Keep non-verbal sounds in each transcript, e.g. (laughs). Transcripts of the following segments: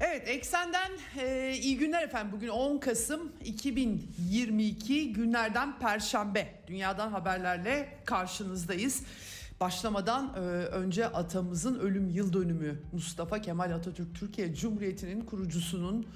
Evet Eksen'den e, iyi günler efendim. Bugün 10 Kasım 2022 günlerden Perşembe. Dünyadan haberlerle karşınızdayız. Başlamadan e, önce atamızın ölüm yıl dönümü Mustafa Kemal Atatürk Türkiye Cumhuriyeti'nin kurucusunun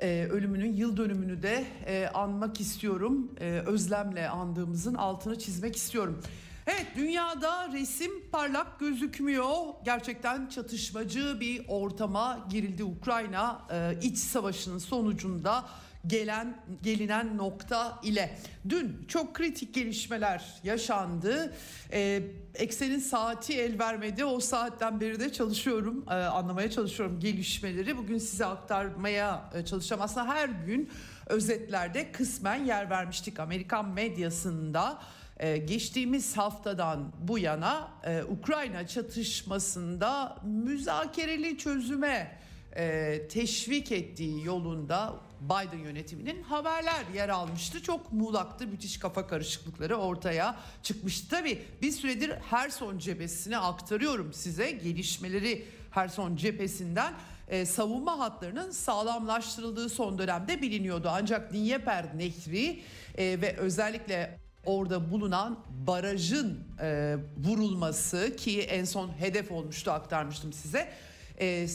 e, ölümünün yıl dönümünü de e, anmak istiyorum. E, özlemle andığımızın altını çizmek istiyorum. Evet dünyada resim parlak gözükmüyor. Gerçekten çatışmacı bir ortama girildi Ukrayna e, iç savaşının sonucunda gelen gelinen nokta ile. Dün çok kritik gelişmeler yaşandı. Ee, Eksen'in saati el vermedi. O saatten beri de çalışıyorum, e, anlamaya çalışıyorum gelişmeleri. Bugün size aktarmaya e, çalışacağım. Aslında her gün özetlerde kısmen yer vermiştik Amerikan medyasında. Ee, geçtiğimiz haftadan bu yana e, Ukrayna çatışmasında müzakereli çözüme e, teşvik ettiği yolunda Biden yönetiminin haberler yer almıştı. Çok muğlaktı, müthiş kafa karışıklıkları ortaya çıkmıştı. Tabii bir süredir Herson cephesine aktarıyorum size gelişmeleri Herson cephesinden e, savunma hatlarının sağlamlaştırıldığı son dönemde biliniyordu. Ancak Dnieper Nehri e, ve özellikle orada bulunan barajın e, vurulması ki en son hedef olmuştu aktarmıştım size. E,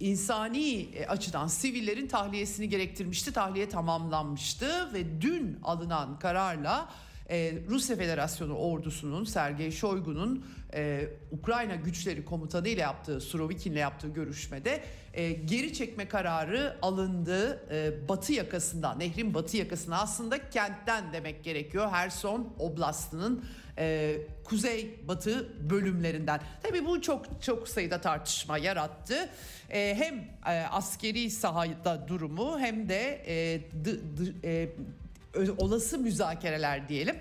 insani açıdan sivillerin tahliyesini gerektirmişti. Tahliye tamamlanmıştı ve dün alınan kararla e, Rusya Federasyonu ordusunun Sergey Shoigu'nun e, Ukrayna güçleri komutanı ile yaptığı Surovikin'le yaptığı görüşmede e, geri çekme kararı alındı e, batı yakasından nehrin batı yakasına aslında kentten demek gerekiyor Herson Oblast'ının e, kuzey batı bölümlerinden. Tabii bu çok çok sayıda tartışma yarattı. E, hem e, askeri sahada durumu hem de e, d, d, e, olası müzakereler diyelim.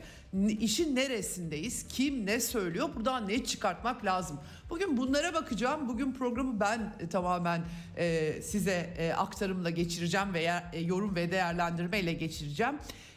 İşin neresindeyiz? Kim ne söylüyor? Buradan ne çıkartmak lazım? Bugün bunlara bakacağım. Bugün programı ben e, tamamen e, size e, aktarımla geçireceğim veya yorum ve değerlendirmeyle geçireceğim.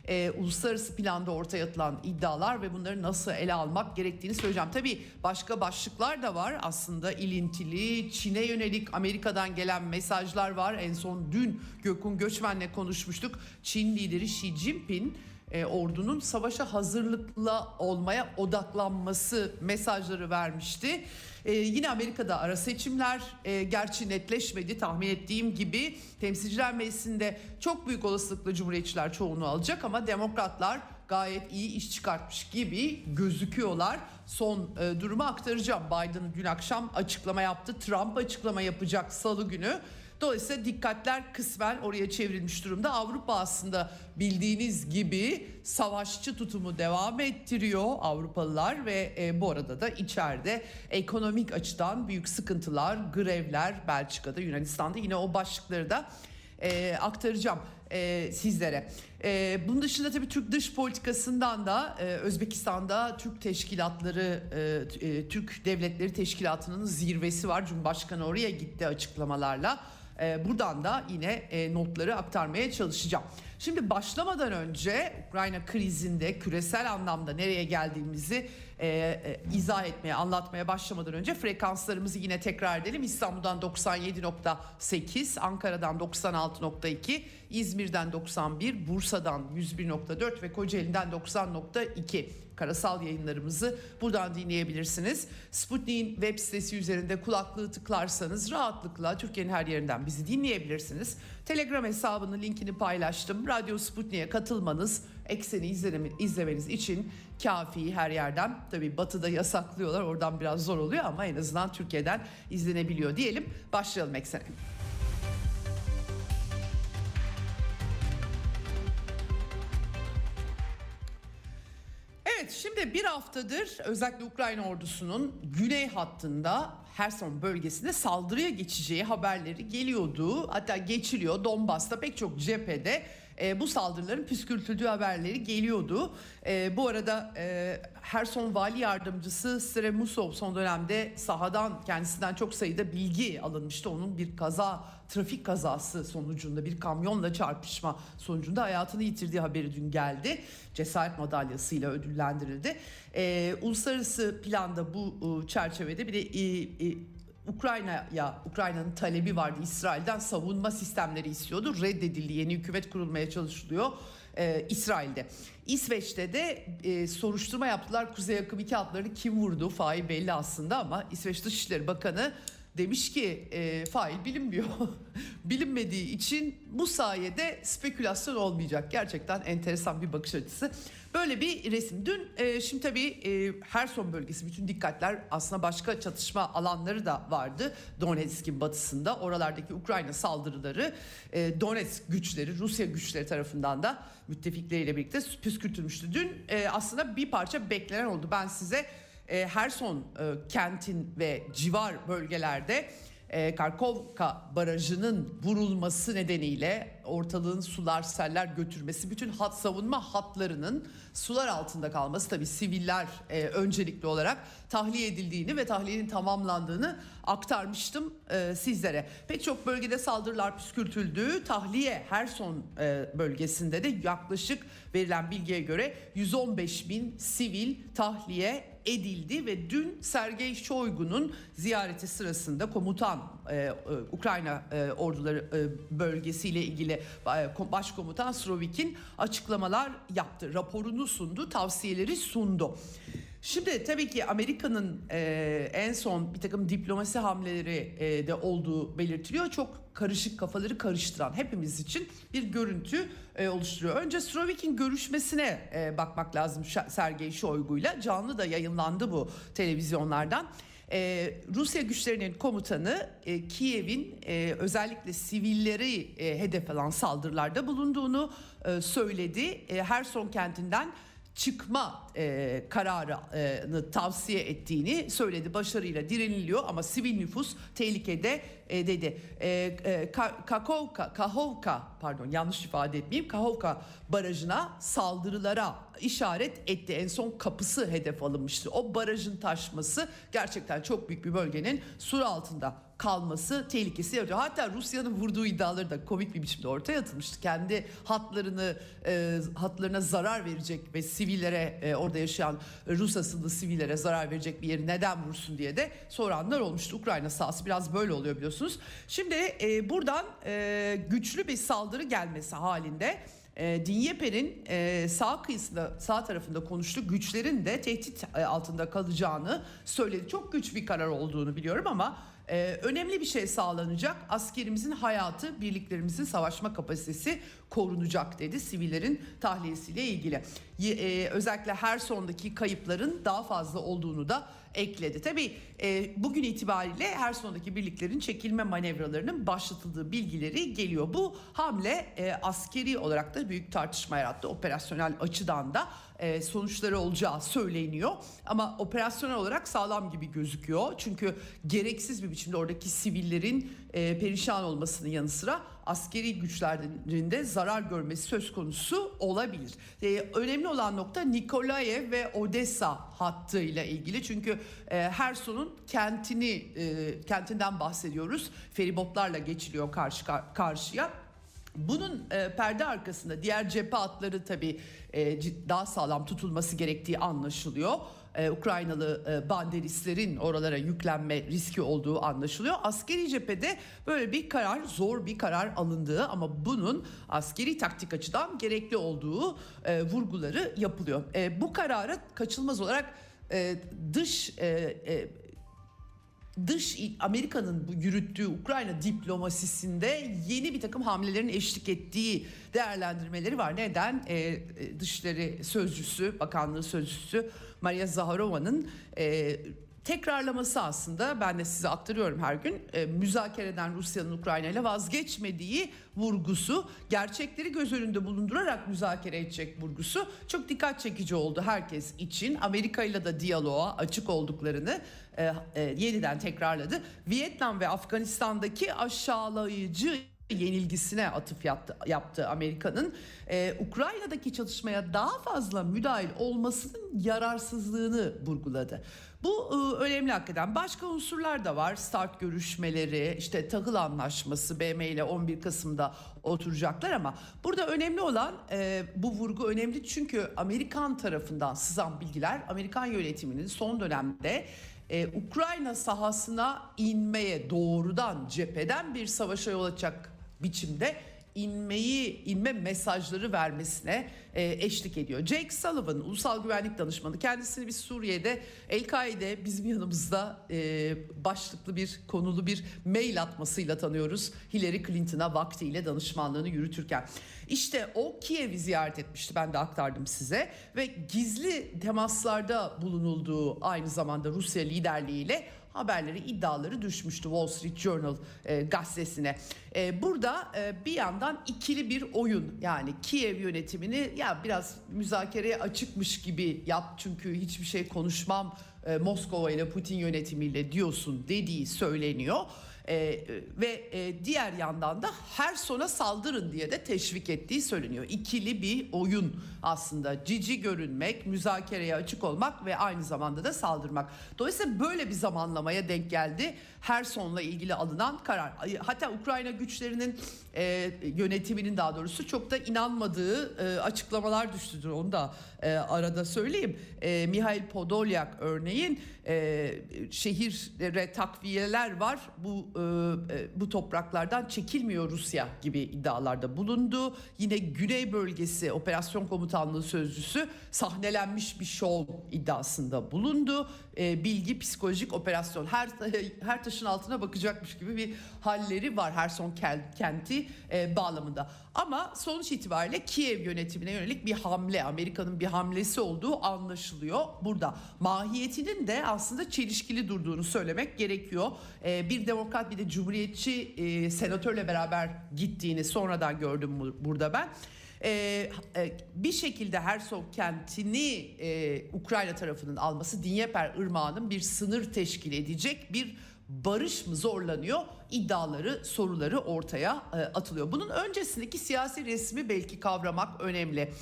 E, uluslararası planda ortaya atılan iddialar ve bunları nasıl ele almak gerektiğini söyleyeceğim. Tabii başka başlıklar da var aslında ilintili Çin'e yönelik Amerika'dan gelen mesajlar var. En son dün Gökün Göçmen'le konuşmuştuk. Çin lideri Xi Jinping e, ordunun savaşa hazırlıkla olmaya odaklanması mesajları vermişti. E, yine Amerika'da ara seçimler e, gerçi netleşmedi tahmin ettiğim gibi temsilciler meclisinde çok büyük olasılıkla cumhuriyetçiler çoğunluğu alacak ama demokratlar gayet iyi iş çıkartmış gibi gözüküyorlar. Son e, durumu aktaracağım. Biden dün akşam açıklama yaptı. Trump açıklama yapacak salı günü. Dolayısıyla dikkatler kısmen oraya çevrilmiş durumda. Avrupa aslında bildiğiniz gibi savaşçı tutumu devam ettiriyor Avrupalılar ve e, bu arada da içeride ekonomik açıdan büyük sıkıntılar, grevler Belçika'da, Yunanistan'da yine o başlıkları da e, aktaracağım e, sizlere. E, bunun dışında tabii Türk dış politikasından da e, Özbekistan'da Türk teşkilatları, e, e, Türk Devletleri Teşkilatı'nın zirvesi var. Cumhurbaşkanı oraya gitti açıklamalarla. E, buradan da yine e, notları aktarmaya çalışacağım. Şimdi başlamadan önce Ukrayna krizinde küresel anlamda nereye geldiğimizi e, e, izah etmeye, anlatmaya başlamadan önce frekanslarımızı yine tekrar edelim. İstanbul'dan 97.8, Ankara'dan 96.2, İzmir'den 91, Bursa'dan 101.4 ve Kocaeli'den 90.2 karasal yayınlarımızı buradan dinleyebilirsiniz. Sputnik'in web sitesi üzerinde kulaklığı tıklarsanız rahatlıkla Türkiye'nin her yerinden bizi dinleyebilirsiniz. Telegram hesabının linkini paylaştım. Radyo Sputnik'e katılmanız, ekseni izlemeniz için kafi her yerden. Tabi batıda yasaklıyorlar oradan biraz zor oluyor ama en azından Türkiye'den izlenebiliyor diyelim. Başlayalım eksene. Evet şimdi bir haftadır özellikle Ukrayna ordusunun güney hattında Herson bölgesinde saldırıya geçeceği haberleri geliyordu. Hatta geçiliyor Donbas'ta pek çok cephede e, bu saldırıların püskürtüldüğü haberleri geliyordu. E, bu arada e, Herson Vali Yardımcısı Stremusov son dönemde sahadan kendisinden çok sayıda bilgi alınmıştı. Onun bir kaza, trafik kazası sonucunda bir kamyonla çarpışma sonucunda hayatını yitirdiği haberi dün geldi. Cesaret madalyasıyla ödüllendirildi. E, uluslararası planda bu e, çerçevede bir de e, e, Ukrayna'ya Ukrayna'nın talebi vardı. İsrail'den savunma sistemleri istiyordu. Reddedildi. Yeni hükümet kurulmaya çalışılıyor e, İsrail'de. İsveç'te de e, soruşturma yaptılar. Kuzey Akım 2 hatlarını kim vurdu? Fail belli aslında ama İsveç Dışişleri Bakanı demiş ki e, fail bilinmiyor (laughs) bilinmediği için bu sayede spekülasyon olmayacak gerçekten enteresan bir bakış açısı Böyle bir resim. Dün e, şimdi tabii e, Herson bölgesi bütün dikkatler aslında başka çatışma alanları da vardı. Donetsk'in batısında oralardaki Ukrayna saldırıları e, Donetsk güçleri Rusya güçleri tarafından da müttefikleriyle birlikte püskürtülmüştü. Dün e, aslında bir parça beklenen oldu. Ben size e, Herson e, kentin ve civar bölgelerde e, Karkovka barajının vurulması nedeniyle ortalığın sular seller götürmesi bütün hat savunma hatlarının sular altında kalması tabii siviller e, öncelikli olarak tahliye edildiğini ve tahliyenin tamamlandığını aktarmıştım e, sizlere. Pek çok bölgede saldırılar püskürtüldü. Tahliye Herson e, bölgesinde de yaklaşık verilen bilgiye göre 115 bin sivil tahliye edildi ve dün Sergey Shoigu'nun ziyareti sırasında komutan e, e, Ukrayna e, orduları e, bölgesiyle ilgili e, başkomutan Srovik'in açıklamalar yaptı. Raporunu sundu, tavsiyeleri sundu. Şimdi tabii ki Amerika'nın e, en son bir takım diplomasi hamleleri e, de olduğu belirtiliyor. Çok karışık kafaları karıştıran hepimiz için bir görüntü e, oluşturuyor. Önce Srovik'in görüşmesine e, bakmak lazım Sergey Shoigu'yla. Canlı da yayınlandı bu televizyonlardan. Ee, Rusya güçlerinin komutanı e, Kiev'in e, özellikle sivilleri e, hedef alan saldırılarda bulunduğunu e, söyledi. E, Herson kentinden çıkma e, kararını tavsiye ettiğini söyledi. Başarıyla direniliyor ama sivil nüfus tehlikede e, dedi. E, e, Kakovka, Kahovka pardon yanlış ifade etmeyeyim. Kahovka barajına saldırılara işaret etti. En son kapısı hedef alınmıştı. O barajın taşması gerçekten çok büyük bir bölgenin sur altında kalması tehlikesi yaratıyor. Hatta Rusya'nın vurduğu iddiaları da komik bir biçimde ortaya atılmıştı. Kendi hatlarını e, hatlarına zarar verecek ve sivillere e, orada yaşayan Rus asıllı sivillere zarar verecek bir yeri neden vursun diye de soranlar olmuştu. Ukrayna sahası biraz böyle oluyor biliyorsunuz. Şimdi e, buradan e, güçlü bir saldırı gelmesi halinde e, Dinyeper'in e, sağ kıyısında sağ tarafında konuştu güçlerin de tehdit e, altında kalacağını söyledi. Çok güç bir karar olduğunu biliyorum ama ee, önemli bir şey sağlanacak. Askerimizin hayatı, birliklerimizin savaşma kapasitesi korunacak dedi sivillerin tahliyesiyle ilgili. E, özellikle her sondaki kayıpların daha fazla olduğunu da ekledi. Tabii e, bugün itibariyle her sondaki birliklerin çekilme manevralarının başlatıldığı bilgileri geliyor. Bu hamle e, askeri olarak da büyük tartışma yarattı. Operasyonel açıdan da e, sonuçları olacağı söyleniyor. Ama operasyonel olarak sağlam gibi gözüküyor. Çünkü gereksiz bir biçimde oradaki sivillerin e, perişan olmasının yanı sıra askeri güçlerinde zarar görmesi söz konusu olabilir. E, önemli olan nokta Nikolaev ve Odessa hattıyla ilgili. Çünkü e, Herson'un kentini kentinden bahsediyoruz. Feribotlarla geçiliyor karşı karşıya. Bunun e, perde arkasında diğer cephe hatları tabii e, daha sağlam tutulması gerektiği anlaşılıyor e, Ukraynalı e, banderistlerin oralara yüklenme riski olduğu anlaşılıyor. Askeri cephede böyle bir karar zor bir karar alındığı ama bunun askeri taktik açıdan gerekli olduğu e, vurguları yapılıyor. E, bu kararı kaçılmaz olarak e, dış e, e, dış Amerika'nın bu yürüttüğü Ukrayna diplomasisinde yeni bir takım hamlelerin eşlik ettiği değerlendirmeleri var. Neden? Ee, Dışişleri Sözcüsü, Bakanlığı Sözcüsü Maria Zaharova'nın e, tekrarlaması aslında ben de size aktarıyorum her gün e, müzakereden Rusya'nın Ukrayna ile vazgeçmediği vurgusu gerçekleri göz önünde bulundurarak müzakere edecek vurgusu çok dikkat çekici oldu herkes için Amerika ile de diyaloğa açık olduklarını e, e, yeniden tekrarladı. Vietnam ve Afganistan'daki aşağılayıcı yenilgisine atıf yaptı, yaptı Amerika'nın. Ee, Ukrayna'daki çalışmaya daha fazla müdahil olmasının yararsızlığını vurguladı. Bu e, önemli hakikaten. Başka unsurlar da var. Start görüşmeleri, işte tahıl anlaşması BM ile 11 Kasım'da oturacaklar ama burada önemli olan e, bu vurgu önemli çünkü Amerikan tarafından sızan bilgiler Amerikan yönetiminin son dönemde e, Ukrayna sahasına inmeye doğrudan cepheden bir savaşa yol açacak biçimde inmeyi inme mesajları vermesine e, eşlik ediyor. Jake Sullivan ulusal güvenlik danışmanı kendisini biz Suriye'de El-Kaide bizim yanımızda e, başlıklı bir konulu bir mail atmasıyla tanıyoruz. Hillary Clinton'a vaktiyle danışmanlığını yürütürken. İşte o Kiev'i ziyaret etmişti ben de aktardım size ve gizli temaslarda bulunulduğu aynı zamanda Rusya liderliğiyle haberleri iddiaları düşmüştü Wall Street Journal e, gazetesine. E, burada e, bir yandan ikili bir oyun yani Kiev yönetimini ya biraz müzakereye açıkmış gibi yap çünkü hiçbir şey konuşmam e, Moskova ile Putin yönetimiyle diyorsun dediği söyleniyor. Ee, ve e, diğer yandan da her sona saldırın diye de teşvik ettiği söyleniyor. İkili bir oyun aslında cici görünmek, müzakereye açık olmak ve aynı zamanda da saldırmak. Dolayısıyla böyle bir zamanlamaya denk geldi her sonla ilgili alınan karar. Hatta Ukrayna güçlerinin e, yönetiminin daha doğrusu çok da inanmadığı e, açıklamalar düştüdür. Onu da e, arada söyleyeyim. E, Mihail Podolyak örneğin e, şehire takviyeler var. Bu e, e, bu topraklardan çekilmiyor Rusya gibi iddialarda bulundu. Yine Güney Bölgesi Operasyon Komutanlığı sözcüsü sahnelenmiş bir şov iddiasında bulundu. E, bilgi psikolojik operasyon her (laughs) her taşın altına bakacakmış gibi bir halleri var Herson kenti e, bağlamında. Ama sonuç itibariyle Kiev yönetimine yönelik bir hamle, Amerika'nın bir hamlesi olduğu anlaşılıyor burada. Mahiyetinin de aslında çelişkili durduğunu söylemek gerekiyor. Ee, bir demokrat bir de cumhuriyetçi e, senatörle beraber gittiğini sonradan gördüm burada ben. Ee, e, bir şekilde Hersov kentini e, Ukrayna tarafının alması Dinyeper Irmağı'nın bir sınır teşkil edecek bir barış mı zorlanıyor iddiaları soruları ortaya e, atılıyor. Bunun öncesindeki siyasi resmi belki kavramak önemli.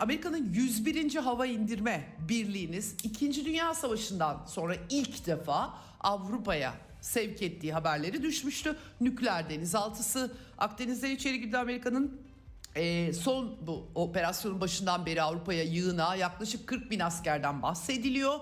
Amerika'nın 101. Hava İndirme Birliği'niz 2. Dünya Savaşı'ndan sonra ilk defa Avrupa'ya sevk ettiği haberleri düşmüştü. Nükleer denizaltısı Akdeniz'den içeri girdi Amerika'nın e, son bu operasyonun başından beri Avrupa'ya yığına yaklaşık 40 bin askerden bahsediliyor.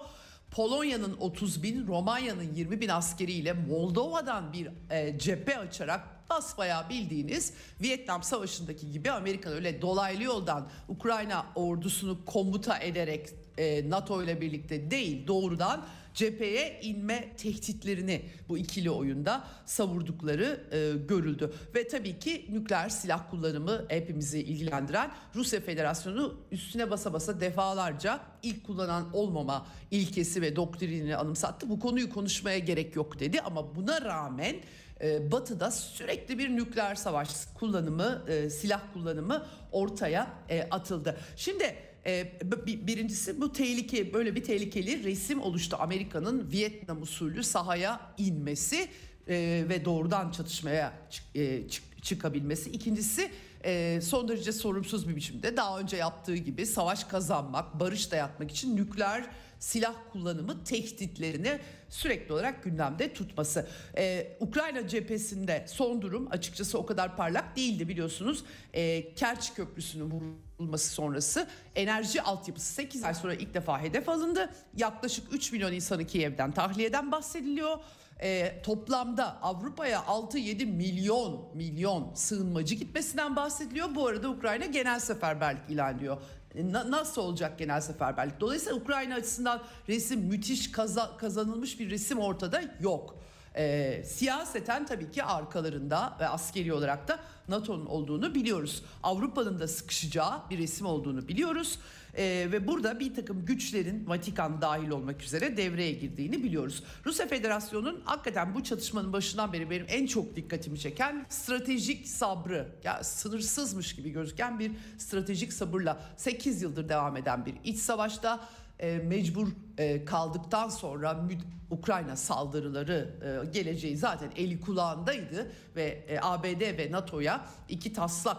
Polonya'nın 30 bin, Romanya'nın 20 bin askeriyle Moldova'dan bir e, cephe açarak basbayağı bildiğiniz Vietnam Savaşı'ndaki gibi Amerika öyle dolaylı yoldan Ukrayna ordusunu komuta ederek e, NATO ile birlikte değil doğrudan cepheye inme tehditlerini bu ikili oyunda savurdukları e, görüldü. Ve tabii ki nükleer silah kullanımı hepimizi ilgilendiren Rusya Federasyonu üstüne basa basa defalarca ilk kullanan olmama ilkesi ve doktrinini anımsattı. Bu konuyu konuşmaya gerek yok dedi ama buna rağmen e, Batı'da sürekli bir nükleer savaş kullanımı, e, silah kullanımı ortaya e, atıldı. Şimdi e, birincisi bu tehlike böyle bir tehlikeli resim oluştu. Amerika'nın Vietnam usulü sahaya inmesi e, ve doğrudan çatışmaya çık, e, çık, çıkabilmesi. İkincisi e, son derece sorumsuz bir biçimde daha önce yaptığı gibi savaş kazanmak, barış dayatmak için nükleer silah kullanımı tehditlerini sürekli olarak gündemde tutması. Ee, Ukrayna cephesinde son durum açıkçası o kadar parlak değildi biliyorsunuz. Ee, Kerç Köprüsü'nün vurulması sonrası enerji altyapısı 8 ay sonra ilk defa hedef alındı. Yaklaşık 3 milyon insanı Kiev'den tahliyeden bahsediliyor. E, toplamda Avrupa'ya 6-7 milyon milyon sığınmacı gitmesinden bahsediliyor. Bu arada Ukrayna genel seferberlik ilan ediyor. Nasıl olacak genel seferberlik? Dolayısıyla Ukrayna açısından resim müthiş kaza, kazanılmış bir resim ortada yok. E, siyaseten tabii ki arkalarında ve askeri olarak da NATO'nun olduğunu biliyoruz. Avrupa'nın da sıkışacağı bir resim olduğunu biliyoruz. E, ve burada bir takım güçlerin Vatikan dahil olmak üzere devreye girdiğini biliyoruz. Rusya Federasyonu'nun hakikaten bu çatışmanın başından beri benim en çok dikkatimi çeken stratejik sabrı, ya sınırsızmış gibi gözüken bir stratejik sabırla 8 yıldır devam eden bir iç savaşta e, mecbur e, kaldıktan sonra Ukrayna saldırıları e, geleceği zaten eli kulağındaydı ve e, ABD ve NATO'ya iki taslak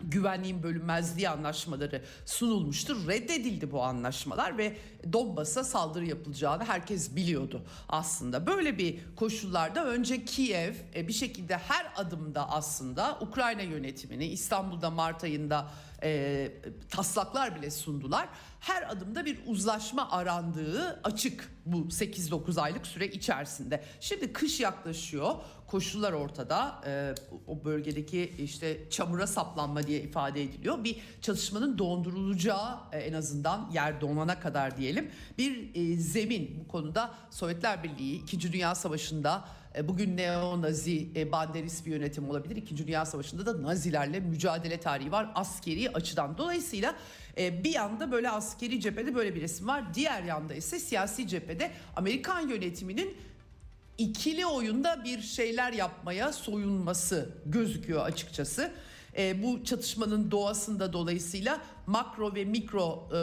güvenliğin bölünmezliği anlaşmaları sunulmuştur. Reddedildi bu anlaşmalar ve Donbas'a saldırı yapılacağını herkes biliyordu aslında. Böyle bir koşullarda önce Kiev e, bir şekilde her adımda aslında Ukrayna yönetimini İstanbul'da Mart ayında e, taslaklar bile sundular. Her adımda bir uzlaşma arandığı açık bu 8-9 aylık süre içerisinde. Şimdi kış yaklaşıyor koşullar ortada. E, o bölgedeki işte çamura saplanma diye ifade ediliyor. Bir çalışmanın dondurulacağı e, en azından yer donana kadar diyelim bir e, zemin bu konuda Sovyetler Birliği 2. Dünya Savaşı'nda e, bugün neo-nazi e, banderist bir yönetim olabilir. İkinci Dünya Savaşı'nda da Nazilerle mücadele tarihi var askeri açıdan. Dolayısıyla e, bir yanda böyle askeri cephede böyle bir resim var. Diğer yanda ise siyasi cephede Amerikan yönetiminin ikili oyunda bir şeyler yapmaya soyunması gözüküyor açıkçası. E, bu çatışmanın doğasında dolayısıyla makro ve mikro e,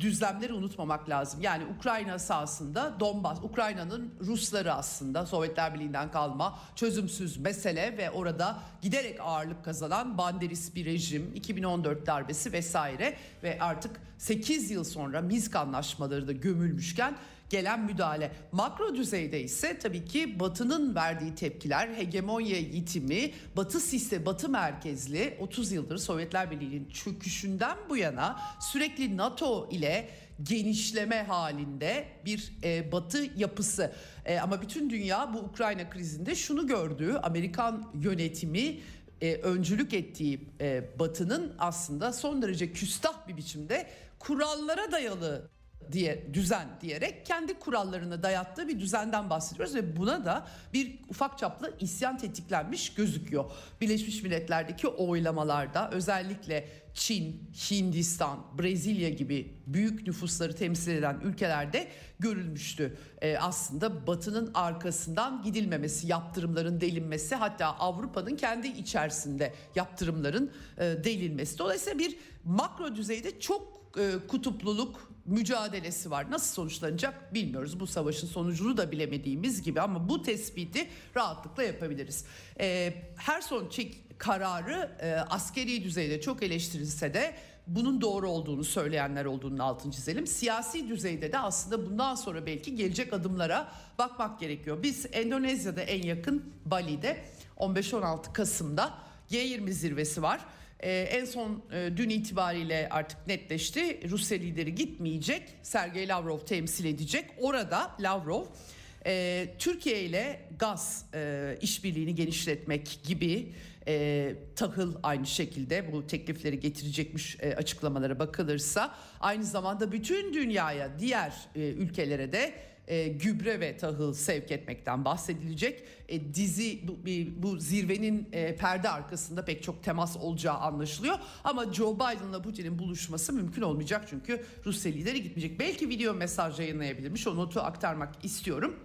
düzlemleri unutmamak lazım. Yani Ukrayna sahasında Donbas, Ukrayna'nın Rusları aslında Sovyetler Birliği'nden kalma çözümsüz mesele ve orada giderek ağırlık kazanan banderist bir rejim, 2014 darbesi vesaire ve artık 8 yıl sonra Minsk anlaşmaları da gömülmüşken gelen müdahale. Makro düzeyde ise tabii ki Batı'nın verdiği tepkiler, hegemonya yitimi, Batı sistemi, Batı merkezli 30 yıldır Sovyetler Birliği'nin çöküşünden bu yana sürekli NATO ile genişleme halinde bir e, Batı yapısı. E, ama bütün dünya bu Ukrayna krizinde şunu gördü. Amerikan yönetimi e, öncülük ettiği e, Batı'nın aslında son derece küstah bir biçimde kurallara dayalı diye düzen diyerek kendi kurallarını dayattığı bir düzenden bahsediyoruz ve buna da bir ufak çaplı isyan tetiklenmiş gözüküyor. Birleşmiş Milletler'deki oylamalarda özellikle Çin, Hindistan, Brezilya gibi büyük nüfusları temsil eden ülkelerde görülmüştü. Ee, aslında Batı'nın arkasından gidilmemesi, yaptırımların delinmesi hatta Avrupa'nın kendi içerisinde yaptırımların e, delinmesi. Dolayısıyla bir makro düzeyde çok e, kutupluluk mücadelesi var. Nasıl sonuçlanacak bilmiyoruz. Bu savaşın sonucunu da bilemediğimiz gibi ama bu tespiti rahatlıkla yapabiliriz. E, her son çek kararı e, askeri düzeyde çok eleştirilse de bunun doğru olduğunu söyleyenler olduğunun altını çizelim. Siyasi düzeyde de aslında bundan sonra belki gelecek adımlara bakmak gerekiyor. Biz Endonezya'da en yakın Bali'de 15-16 Kasım'da G20 zirvesi var. Ee, en son e, dün itibariyle artık netleşti. Rusya lideri gitmeyecek. Sergey Lavrov temsil edecek. Orada Lavrov e, Türkiye ile gaz e, işbirliğini genişletmek gibi e, tahıl aynı şekilde bu teklifleri getirecekmiş e, açıklamalara bakılırsa aynı zamanda bütün dünyaya diğer e, ülkelere de e, gübre ve tahıl sevk etmekten bahsedilecek. E, dizi bu, bu zirvenin e, perde arkasında pek çok temas olacağı anlaşılıyor. Ama Joe Biden'la Putin'in buluşması mümkün olmayacak çünkü Rusya lideri gitmeyecek. Belki video mesaj yayınlayabilirmiş o notu aktarmak istiyorum.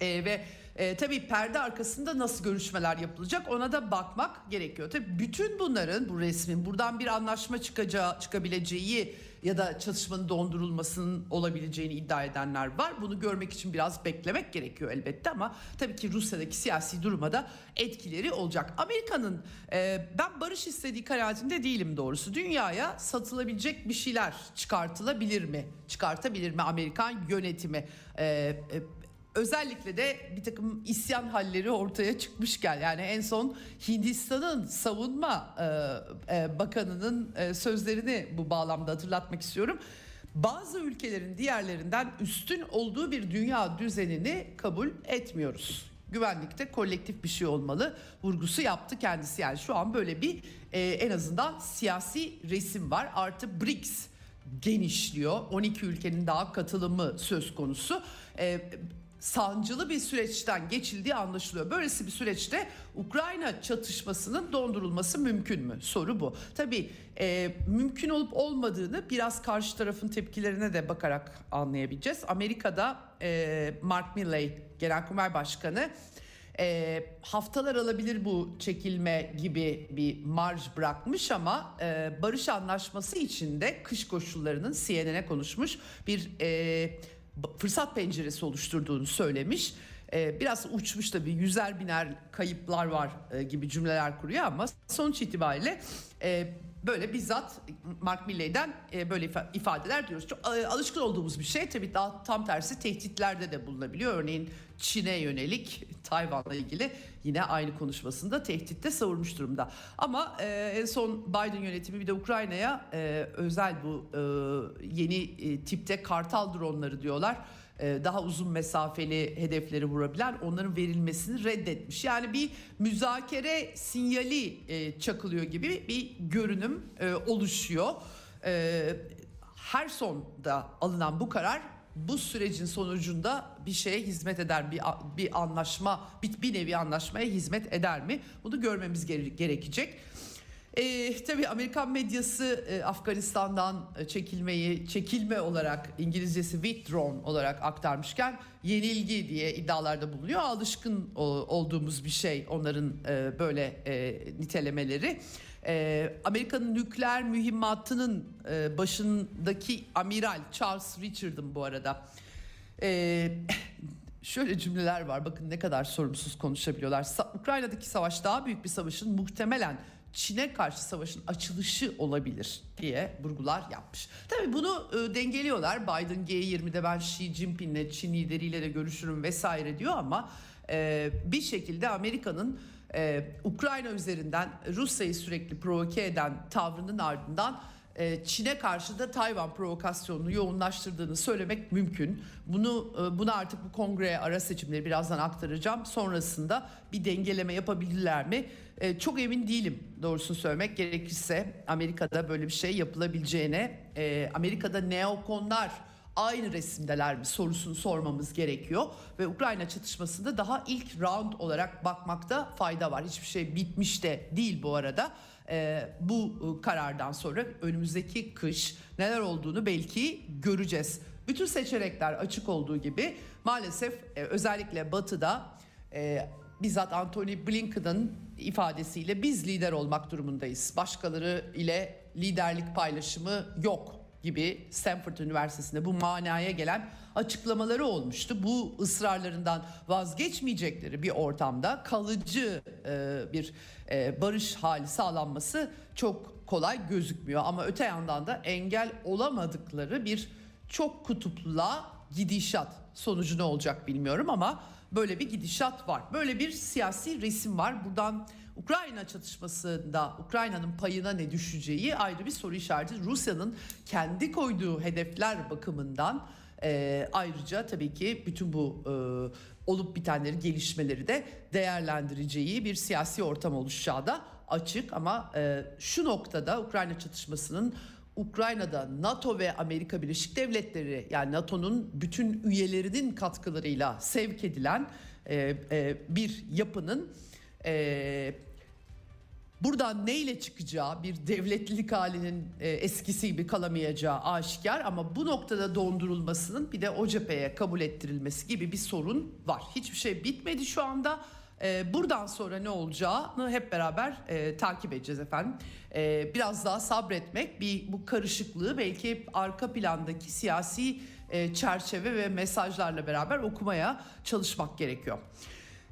E, ve e, tabii perde arkasında nasıl görüşmeler yapılacak ona da bakmak gerekiyor. Tabii bütün bunların bu resmin buradan bir anlaşma çıkacağı çıkabileceği ya da çatışmanın dondurulmasının olabileceğini iddia edenler var. Bunu görmek için biraz beklemek gerekiyor elbette ama tabii ki Rusya'daki siyasi duruma da etkileri olacak. Amerika'nın e, ben barış istediği kanaatinde değilim doğrusu. Dünyaya satılabilecek bir şeyler çıkartılabilir mi? Çıkartabilir mi Amerikan yönetimi? E, e, özellikle de bir takım isyan halleri ortaya çıkmışken yani en son Hindistan'ın savunma e, e, bakanının e, sözlerini bu bağlamda hatırlatmak istiyorum. Bazı ülkelerin diğerlerinden üstün olduğu bir dünya düzenini kabul etmiyoruz. Güvenlikte kolektif bir şey olmalı vurgusu yaptı kendisi. Yani şu an böyle bir e, en azından siyasi resim var. Artı BRICS genişliyor. 12 ülkenin daha katılımı söz konusu. E, sancılı bir süreçten geçildiği anlaşılıyor. Böylesi bir süreçte Ukrayna çatışmasının dondurulması mümkün mü? Soru bu. Tabii e, mümkün olup olmadığını biraz karşı tarafın tepkilerine de bakarak anlayabileceğiz. Amerika'da e, Mark Milley Genelkurmay Başkanı e, haftalar alabilir bu çekilme gibi bir marj bırakmış ama e, barış anlaşması içinde kış koşullarının CNN'e konuşmuş bir e, fırsat penceresi oluşturduğunu söylemiş. E, biraz uçmuş tabii yüzer biner kayıplar var e, gibi cümleler kuruyor ama sonuç itibariyle e, böyle bizzat Mark Milley'den e, böyle ifadeler diyoruz. Çok e, alışkın olduğumuz bir şey tabii daha tam tersi tehditlerde de bulunabiliyor. Örneğin Çin'e yönelik Tayvan'la ilgili yine aynı konuşmasında tehditte savurmuş durumda. Ama e, en son Biden yönetimi bir de Ukrayna'ya özel bu yeni tipte kartal dronları diyorlar daha uzun mesafeli hedefleri vurabilen onların verilmesini reddetmiş. Yani bir müzakere sinyali e, çakılıyor gibi bir görünüm e, oluşuyor. Her sonda alınan bu karar bu sürecin sonucunda bir şeye hizmet eder bir bir anlaşma bir, bir nevi anlaşmaya hizmet eder mi? Bunu görmemiz gerekecek. E, tabii Amerikan medyası e, Afganistan'dan e, çekilmeyi çekilme olarak İngilizcesi withdrawn olarak aktarmışken yenilgi diye iddialarda bulunuyor. Alışkın o, olduğumuz bir şey onların e, böyle e, nitelemeleri. E, Amerika'nın nükleer mühimmatının e, başındaki amiral Charles Richard'ın bu arada. E, (laughs) şöyle cümleler var bakın ne kadar sorumsuz konuşabiliyorlar. Ukrayna'daki savaş daha büyük bir savaşın muhtemelen Çin'e karşı savaşın açılışı olabilir diye vurgular yapmış. Tabii bunu e, dengeliyorlar. Biden G20'de ben Xi Jinping'le Çin lideriyle de görüşürüm vesaire diyor ama e, bir şekilde Amerika'nın e, Ukrayna üzerinden Rusya'yı sürekli provoke eden tavrının ardından Çin'e karşı da Tayvan provokasyonunu yoğunlaştırdığını söylemek mümkün. Bunu e, buna artık bu kongre ara seçimleri birazdan aktaracağım. Sonrasında bir dengeleme yapabilirler mi? E, çok emin değilim doğrusunu söylemek gerekirse Amerika'da böyle bir şey yapılabileceğine. Amerika'da neokonlar aynı resimdeler mi sorusunu sormamız gerekiyor ve Ukrayna çatışmasında daha ilk round olarak bakmakta fayda var. Hiçbir şey bitmiş de değil bu arada e, bu e, karardan sonra önümüzdeki kış neler olduğunu belki göreceğiz. Bütün seçenekler açık olduğu gibi maalesef e, özellikle Batı'da e, bizzat Anthony Blinken'ın ifadesiyle biz lider olmak durumundayız. Başkaları ile liderlik paylaşımı yok gibi Stanford Üniversitesi'nde bu manaya gelen açıklamaları olmuştu. Bu ısrarlarından vazgeçmeyecekleri bir ortamda kalıcı e, bir barış hali sağlanması çok kolay gözükmüyor. Ama öte yandan da engel olamadıkları bir çok kutupluğa gidişat sonucu ne olacak bilmiyorum ama böyle bir gidişat var. Böyle bir siyasi resim var. Buradan Ukrayna çatışmasında Ukrayna'nın payına ne düşeceği ayrı bir soru işareti. Rusya'nın kendi koyduğu hedefler bakımından e, ayrıca tabii ki bütün bu e, olup bitenleri gelişmeleri de değerlendireceği bir siyasi ortam oluşacağı da açık. Ama e, şu noktada Ukrayna çatışmasının Ukrayna'da NATO ve Amerika Birleşik Devletleri yani NATO'nun bütün üyelerinin katkılarıyla sevk edilen e, e, bir yapının e, Buradan neyle çıkacağı bir devletlilik halinin e, eskisi gibi kalamayacağı aşikar ama bu noktada dondurulmasının bir de o cepheye kabul ettirilmesi gibi bir sorun var. Hiçbir şey bitmedi şu anda. E, buradan sonra ne olacağını hep beraber e, takip edeceğiz efendim. E, biraz daha sabretmek, bir bu karışıklığı belki arka plandaki siyasi e, çerçeve ve mesajlarla beraber okumaya çalışmak gerekiyor.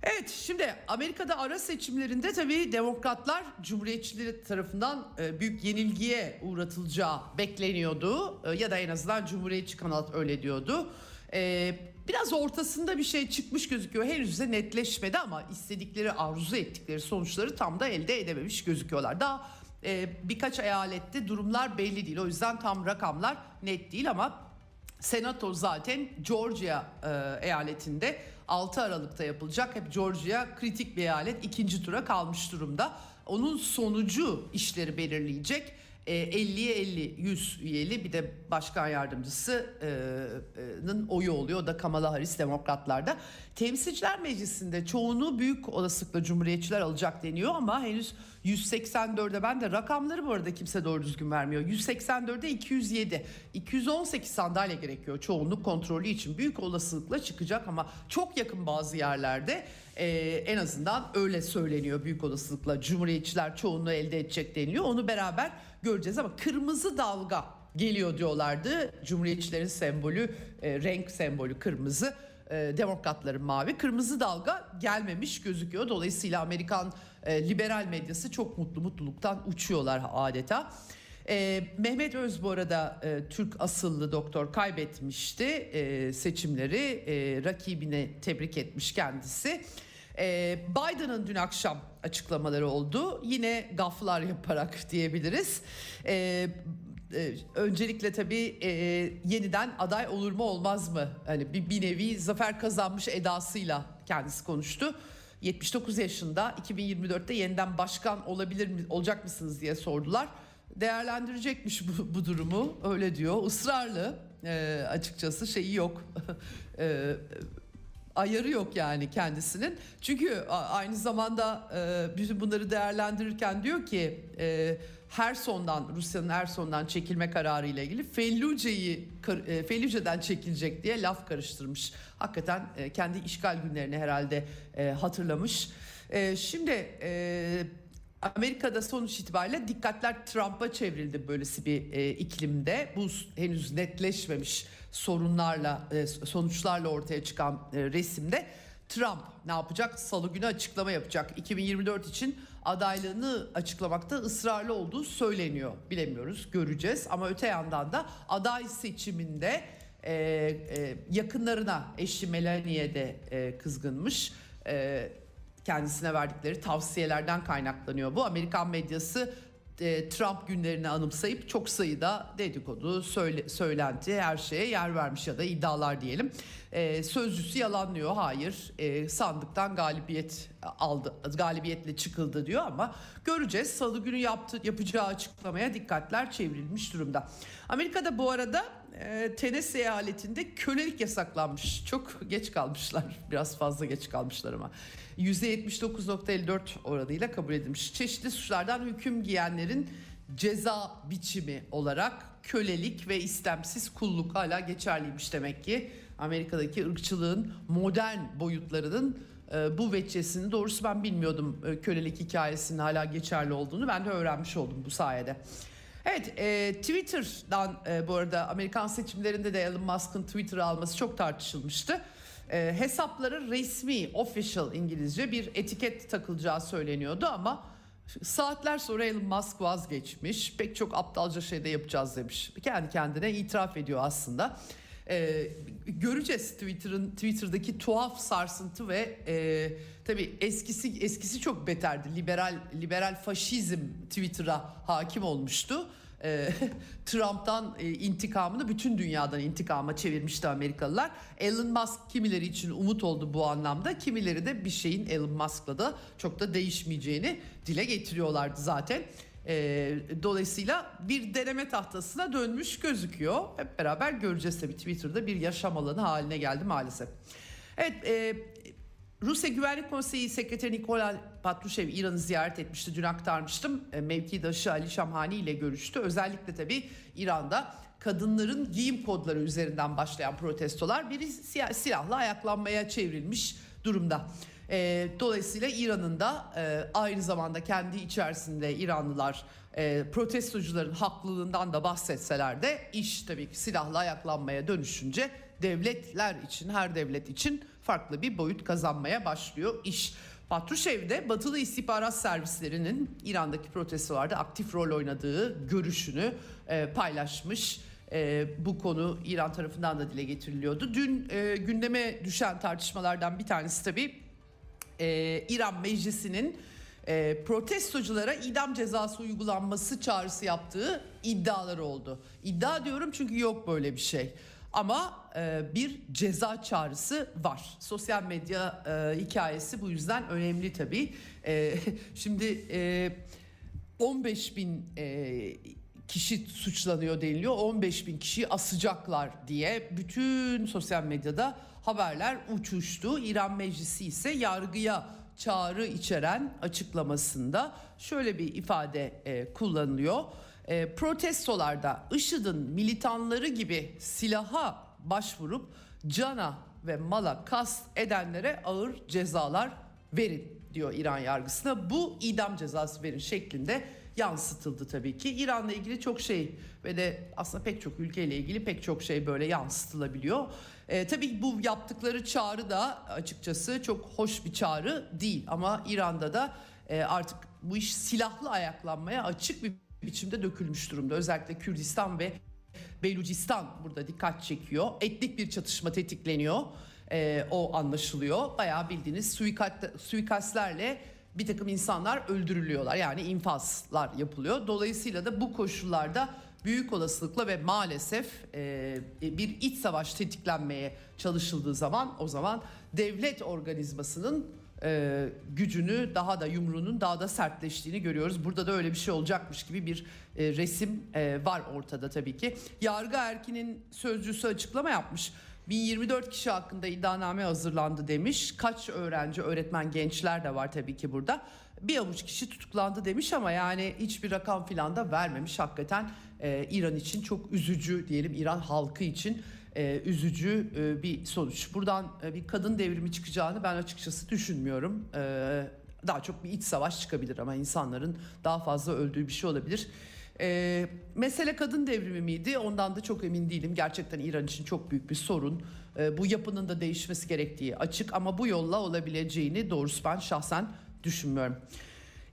Evet şimdi Amerika'da ara seçimlerinde tabii demokratlar cumhuriyetçileri tarafından e, büyük yenilgiye uğratılacağı bekleniyordu. E, ya da en azından cumhuriyetçi kanat öyle diyordu. E, biraz ortasında bir şey çıkmış gözüküyor. Henüz de netleşmedi ama istedikleri arzu ettikleri sonuçları tam da elde edememiş gözüküyorlar. Daha birkaç eyalette durumlar belli değil. O yüzden tam rakamlar net değil ama Senato zaten Georgia eyaletinde 6 Aralık'ta yapılacak. Hep Georgia kritik bir eyalet ikinci tura kalmış durumda. Onun sonucu işleri belirleyecek. 50'ye 50 100 üyeli bir de başkan yardımcısının oyu oluyor. O da Kamala Harris demokratlarda. Temsilciler Meclisi'nde çoğunu büyük olasılıkla Cumhuriyetçiler alacak deniyor ama henüz 184'e ben de rakamları bu arada kimse doğru düzgün vermiyor. 184'e 207. 218 sandalye gerekiyor çoğunluk kontrolü için. Büyük olasılıkla çıkacak ama çok yakın bazı yerlerde Ee, en azından öyle söyleniyor büyük olasılıkla. Cumhuriyetçiler çoğunluğu elde edecek deniliyor. Onu beraber göreceğiz ama kırmızı dalga geliyor diyorlardı. Cumhuriyetçilerin sembolü, e, renk sembolü kırmızı. E, demokratların mavi. Kırmızı dalga gelmemiş gözüküyor. Dolayısıyla Amerikan e, liberal medyası çok mutlu mutluluktan uçuyorlar adeta. E, Mehmet Öz bu arada e, Türk asıllı doktor kaybetmişti e, seçimleri. E, rakibine tebrik etmiş kendisi. E, Biden'ın dün akşam açıklamaları oldu. Yine gaflar yaparak (laughs) diyebiliriz. E, e, öncelikle tabii e, yeniden aday olur mu olmaz mı? Hani bir, bir nevi zafer kazanmış edasıyla kendisi konuştu. 79 yaşında 2024'te yeniden başkan olabilir mi olacak mısınız diye sordular değerlendirecekmiş bu, bu durumu öyle diyor ısrarlı e, açıkçası şeyi yok (laughs) e, ayarı yok yani kendisinin çünkü aynı zamanda e, bütün bunları değerlendirirken diyor ki e, her sondan Rusya'nın her sondan çekilme kararı ile ilgili Felluce'yi e, Felluce'den çekilecek diye laf karıştırmış. Hakikaten kendi işgal günlerini herhalde hatırlamış. Şimdi Amerika'da sonuç itibariyle dikkatler Trump'a çevrildi böylesi bir e, iklimde. Bu henüz netleşmemiş sorunlarla, e, sonuçlarla ortaya çıkan e, resimde Trump ne yapacak? Salı günü açıklama yapacak. 2024 için adaylığını açıklamakta ısrarlı olduğu söyleniyor. Bilemiyoruz, göreceğiz. Ama öte yandan da aday seçiminde e, e, yakınlarına eşi Melania'ya de e, kızgınmış. E, kendisine verdikleri tavsiyelerden kaynaklanıyor bu. Amerikan medyası e, Trump günlerini anımsayıp çok sayıda dedikodu, söyle, söylenti her şeye yer vermiş ya da iddialar diyelim. E, sözcüsü yalanlıyor. Hayır e, sandıktan galibiyet aldı, galibiyetle çıkıldı diyor ama göreceğiz. Salı günü yaptı, yapacağı açıklamaya dikkatler çevrilmiş durumda. Amerika'da bu arada e, Tennessee eyaletinde kölelik yasaklanmış. Çok geç kalmışlar. (laughs) Biraz fazla geç kalmışlar ama. %79.54 oranıyla kabul edilmiş. Çeşitli suçlardan hüküm giyenlerin ceza biçimi olarak kölelik ve istemsiz kulluk hala geçerliymiş demek ki. Amerika'daki ırkçılığın modern boyutlarının e, bu veçesini doğrusu ben bilmiyordum e, kölelik hikayesinin hala geçerli olduğunu ben de öğrenmiş oldum bu sayede. Evet e, Twitter'dan e, bu arada Amerikan seçimlerinde de Elon Musk'ın Twitter alması çok tartışılmıştı. E, hesapları resmi, official İngilizce bir etiket takılacağı söyleniyordu ama saatler sonra Elon Musk vazgeçmiş. Pek çok aptalca şey de yapacağız demiş. Kendi kendine itiraf ediyor aslında. Ee, göreceğiz Twitter'ın Twitter'daki tuhaf sarsıntı ve e, tabii eskisi eskisi çok beterdi. Liberal liberal faşizm Twitter'a hakim olmuştu. Ee, (laughs) Trump'tan e, intikamını bütün dünyadan intikama çevirmişti Amerikalılar. Elon Musk kimileri için umut oldu bu anlamda. Kimileri de bir şeyin Elon Musk'la da çok da değişmeyeceğini dile getiriyorlardı zaten. E, dolayısıyla bir deneme tahtasına dönmüş gözüküyor. Hep beraber göreceğiz tabii Twitter'da bir yaşam alanı haline geldi maalesef. Evet e, Rusya Güvenlik Konseyi Sekreteri Nikolay Patrushev İran'ı ziyaret etmişti. Dün aktarmıştım. E, mevkidaşı Ali Şamhani ile görüştü. Özellikle tabii İran'da kadınların giyim kodları üzerinden başlayan protestolar bir silahla ayaklanmaya çevrilmiş durumda. E, dolayısıyla İran'ın da e, aynı zamanda kendi içerisinde İranlılar e, protestocuların haklılığından da bahsetseler de iş tabii ki silahla ayaklanmaya dönüşünce devletler için her devlet için farklı bir boyut kazanmaya başlıyor iş. Patrushev de batılı istihbarat servislerinin İran'daki protestolarda aktif rol oynadığı görüşünü e, paylaşmış. E, bu konu İran tarafından da dile getiriliyordu. Dün e, gündeme düşen tartışmalardan bir tanesi tabii e, İran Meclisi'nin e, protestoculara idam cezası uygulanması çağrısı yaptığı iddiaları oldu. İddia diyorum çünkü yok böyle bir şey. Ama e, bir ceza çağrısı var. Sosyal medya e, hikayesi bu yüzden önemli tabii. E, (laughs) şimdi e, 15 bin e, kişi suçlanıyor deniliyor. 15 bin kişiyi asacaklar diye bütün sosyal medyada haberler uçuştu. İran Meclisi ise yargıya çağrı içeren açıklamasında şöyle bir ifade e, kullanılıyor. E, protestolarda IŞİD'in militanları gibi silaha başvurup cana ve mala kast edenlere ağır cezalar verin diyor İran yargısına. Bu idam cezası verin şeklinde yansıtıldı tabii ki. İran'la ilgili çok şey de aslında pek çok ülkeyle ilgili pek çok şey böyle yansıtılabiliyor. E, tabii bu yaptıkları çağrı da açıkçası çok hoş bir çağrı değil ama İran'da da e, artık bu iş silahlı ayaklanmaya açık bir biçimde dökülmüş durumda. Özellikle Kürdistan ve Belucistan burada dikkat çekiyor. Etnik bir çatışma tetikleniyor. E, o anlaşılıyor. Bayağı bildiğiniz suikast, suikastlerle bir takım insanlar öldürülüyorlar. Yani infazlar yapılıyor. Dolayısıyla da bu koşullarda büyük olasılıkla ve maalesef e, bir iç savaş tetiklenmeye çalışıldığı zaman o zaman devlet organizmasının e, gücünü daha da yumruğunun daha da sertleştiğini görüyoruz. Burada da öyle bir şey olacakmış gibi bir e, resim e, var ortada tabii ki. Yargı erkinin sözcüsü açıklama yapmış. 1024 kişi hakkında iddianame hazırlandı demiş. Kaç öğrenci, öğretmen, gençler de var tabii ki burada. Bir avuç kişi tutuklandı demiş ama yani hiçbir rakam filan da vermemiş. Hakikaten e, İran için çok üzücü diyelim İran halkı için e, üzücü e, bir sonuç. Buradan e, bir kadın devrimi çıkacağını ben açıkçası düşünmüyorum. E, daha çok bir iç savaş çıkabilir ama insanların daha fazla öldüğü bir şey olabilir. E, mesele kadın devrimi miydi? Ondan da çok emin değilim. Gerçekten İran için çok büyük bir sorun. E, bu yapının da değişmesi gerektiği açık ama bu yolla olabileceğini doğrusu ben şahsen düşünmüyorum.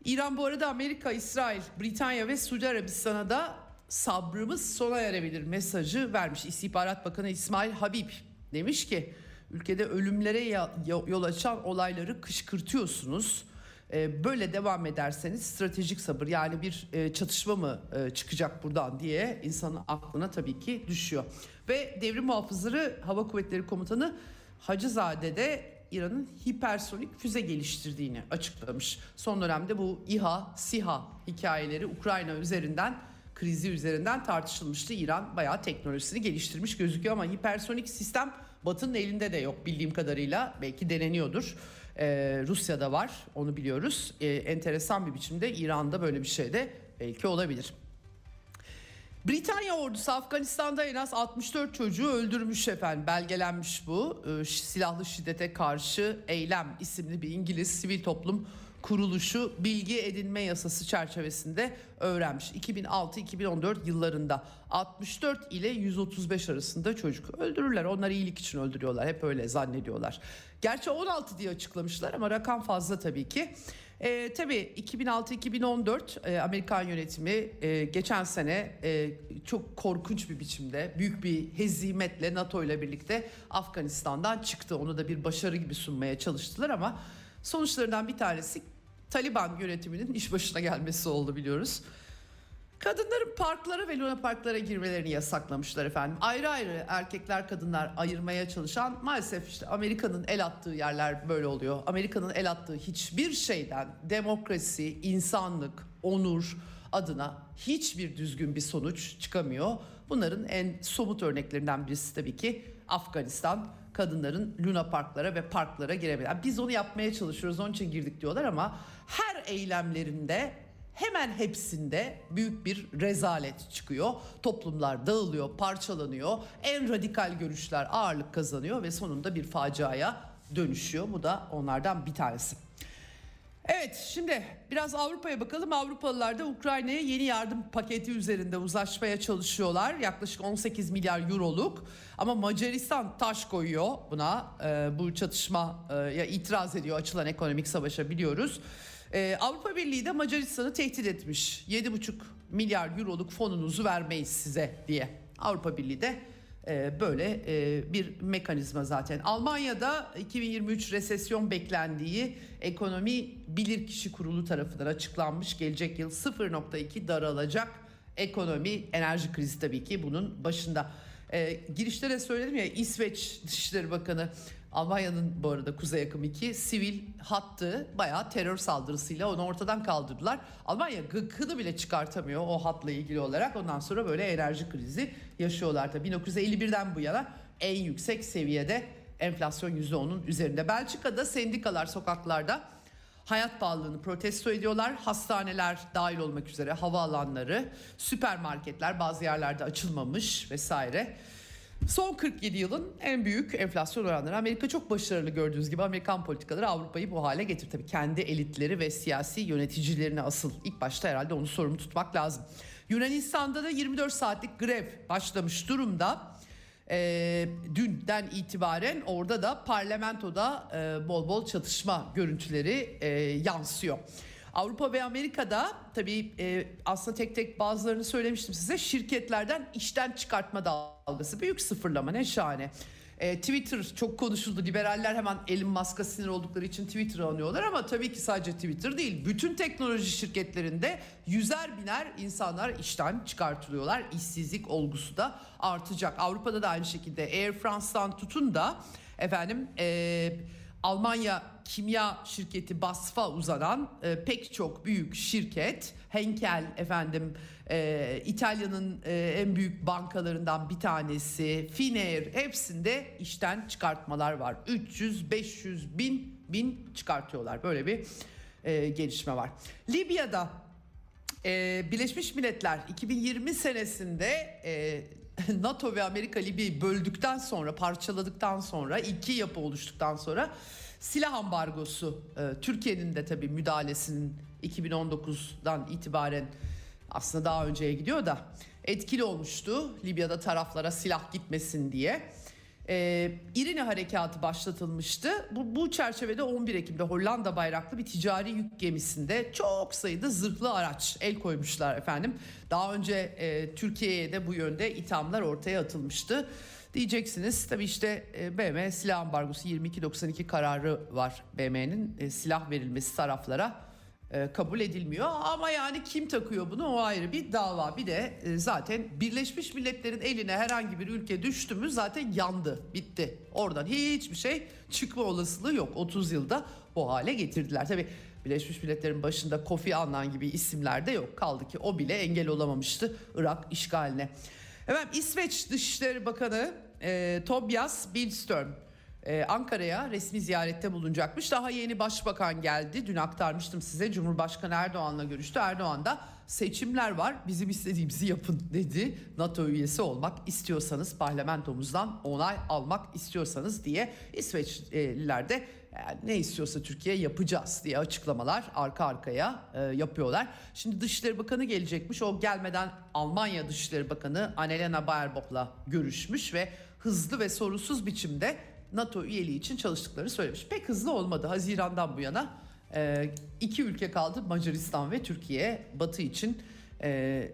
İran bu arada Amerika, İsrail, Britanya ve Suudi Arabistan'a da sabrımız sona erebilir mesajı vermiş. İstihbarat Bakanı İsmail Habib demiş ki ülkede ölümlere yol açan olayları kışkırtıyorsunuz. Ee, böyle devam ederseniz stratejik sabır yani bir e, çatışma mı e, çıkacak buradan diye insanın aklına tabii ki düşüyor. Ve devrim muhafızları Hava Kuvvetleri Komutanı Hacızade de İran'ın hipersonik füze geliştirdiğini açıklamış. Son dönemde bu İHA, SİHA hikayeleri Ukrayna üzerinden krizi üzerinden tartışılmıştı. İran bayağı teknolojisini geliştirmiş gözüküyor ama hipersonik sistem Batı'nın elinde de yok bildiğim kadarıyla. Belki deneniyordur. Ee, Rusya'da var onu biliyoruz. Ee, enteresan bir biçimde İran'da böyle bir şey de belki olabilir. Britanya ordusu Afganistan'da en az 64 çocuğu öldürmüş efendim. Belgelenmiş bu. Ee, silahlı şiddete karşı eylem isimli bir İngiliz sivil toplum kuruluşu bilgi edinme yasası çerçevesinde öğrenmiş. 2006-2014 yıllarında 64 ile 135 arasında çocuk öldürürler. Onlar iyilik için öldürüyorlar. Hep öyle zannediyorlar. Gerçi 16 diye açıklamışlar ama rakam fazla tabii ki. E, tabii 2006-2014 e, Amerikan yönetimi e, geçen sene e, çok korkunç bir biçimde büyük bir hezimetle NATO ile birlikte Afganistan'dan çıktı. Onu da bir başarı gibi sunmaya çalıştılar ama sonuçlarından bir tanesi Taliban yönetiminin iş başına gelmesi oldu biliyoruz. Kadınların parklara ve luna parklara girmelerini yasaklamışlar efendim. Ayrı ayrı erkekler kadınlar ayırmaya çalışan maalesef işte Amerika'nın el attığı yerler böyle oluyor. Amerika'nın el attığı hiçbir şeyden demokrasi, insanlık, onur adına hiçbir düzgün bir sonuç çıkamıyor. Bunların en somut örneklerinden birisi tabii ki Afganistan kadınların luna parklara ve parklara girebilir. Biz onu yapmaya çalışıyoruz onun için girdik diyorlar ama her eylemlerinde hemen hepsinde büyük bir rezalet çıkıyor. Toplumlar dağılıyor, parçalanıyor. En radikal görüşler ağırlık kazanıyor ve sonunda bir faciaya dönüşüyor. Bu da onlardan bir tanesi. Evet şimdi biraz Avrupa'ya bakalım. Avrupalılar da Ukrayna'ya yeni yardım paketi üzerinde uzlaşmaya çalışıyorlar. Yaklaşık 18 milyar euroluk. Ama Macaristan taş koyuyor buna. Ee, bu çatışmaya itiraz ediyor açılan ekonomik savaşa biliyoruz. Ee, Avrupa Birliği de Macaristan'ı tehdit etmiş. 7,5 milyar euroluk fonunuzu vermeyiz size diye. Avrupa Birliği de e, böyle e, bir mekanizma zaten. Almanya'da 2023 resesyon beklendiği ekonomi bilirkişi kurulu tarafından açıklanmış. Gelecek yıl 0.2 daralacak ekonomi enerji krizi tabii ki bunun başında. E, girişte de söyledim ya İsveç Dışişleri Bakanı Almanya'nın bu arada Kuzey Akım 2 sivil hattı bayağı terör saldırısıyla onu ortadan kaldırdılar. Almanya gıkını bile çıkartamıyor o hatla ilgili olarak. Ondan sonra böyle enerji krizi yaşıyorlar. Tabii 1951'den bu yana en yüksek seviyede enflasyon %10'un üzerinde. Belçika'da sendikalar sokaklarda hayat pahalılığını protesto ediyorlar. Hastaneler dahil olmak üzere havaalanları, süpermarketler bazı yerlerde açılmamış vesaire. Son 47 yılın en büyük enflasyon oranları. Amerika çok başarılı gördüğünüz gibi Amerikan politikaları Avrupa'yı bu hale getirdi. Tabii kendi elitleri ve siyasi yöneticilerini asıl ilk başta herhalde onu sorumlu tutmak lazım. Yunanistan'da da 24 saatlik grev başlamış durumda. E, dünden itibaren orada da parlamentoda e, bol bol çatışma görüntüleri e, yansıyor. Avrupa ve Amerika'da tabii e, aslında tek tek bazılarını söylemiştim size şirketlerden işten çıkartma dalgası büyük sıfırlama ne şahane. E, Twitter çok konuşuldu. Liberaller hemen Elon Musk'a sinir oldukları için Twitter'ı anıyorlar ama tabii ki sadece Twitter değil. Bütün teknoloji şirketlerinde yüzer biner insanlar işten çıkartılıyorlar. İşsizlik olgusu da artacak. Avrupa'da da aynı şekilde Air France'dan tutun da efendim e, Almanya kimya şirketi BASF'a uzanan e, pek çok büyük şirket Henkel efendim e, İtalya'nın e, en büyük bankalarından bir tanesi Finnair hepsinde işten çıkartmalar var. 300 500 bin bin çıkartıyorlar. Böyle bir e, gelişme var. Libya'da e, Birleşmiş Milletler 2020 senesinde e, (laughs) NATO ve Amerika Libya'yı böldükten sonra parçaladıktan sonra iki yapı oluştuktan sonra silah ambargosu e, Türkiye'nin de tabii müdahalesinin 2019'dan itibaren aslında daha önceye gidiyor da etkili olmuştu Libya'da taraflara silah gitmesin diye. Ee, İrini harekatı başlatılmıştı. Bu, bu çerçevede 11 Ekim'de Hollanda bayraklı bir ticari yük gemisinde çok sayıda zırhlı araç el koymuşlar efendim. Daha önce e, Türkiye'ye de bu yönde ithamlar ortaya atılmıştı. Diyeceksiniz tabii işte e, BM silah ambargosu 2292 kararı var BM'nin e, silah verilmesi taraflara e, kabul edilmiyor. Ama yani kim takıyor bunu o ayrı bir dava. Bir de e, zaten Birleşmiş Milletler'in eline herhangi bir ülke düştü mü zaten yandı, bitti. Oradan hiçbir şey çıkma olasılığı yok. 30 yılda bu hale getirdiler. Tabii Birleşmiş Milletler'in başında Kofi Annan gibi isimler de yok. Kaldı ki o bile engel olamamıştı Irak işgaline. Efendim İsveç Dışişleri Bakanı e, Tobias Billström ee, Ankara'ya resmi ziyarette bulunacakmış. Daha yeni başbakan geldi. Dün aktarmıştım size. Cumhurbaşkanı Erdoğan'la görüştü. Erdoğan da seçimler var. Bizim istediğimizi yapın dedi. NATO üyesi olmak istiyorsanız parlamentomuzdan onay almak istiyorsanız diye İsveçliler de yani ne istiyorsa Türkiye yapacağız diye açıklamalar arka arkaya e, yapıyorlar. Şimdi Dışişleri Bakanı gelecekmiş. O gelmeden Almanya Dışişleri Bakanı Annalena Baerbock'la görüşmüş ve hızlı ve sorunsuz biçimde NATO üyeliği için çalıştıklarını söylemiş. Pek hızlı olmadı Haziran'dan bu yana. E, iki ülke kaldı Macaristan ve Türkiye Batı için e, (laughs)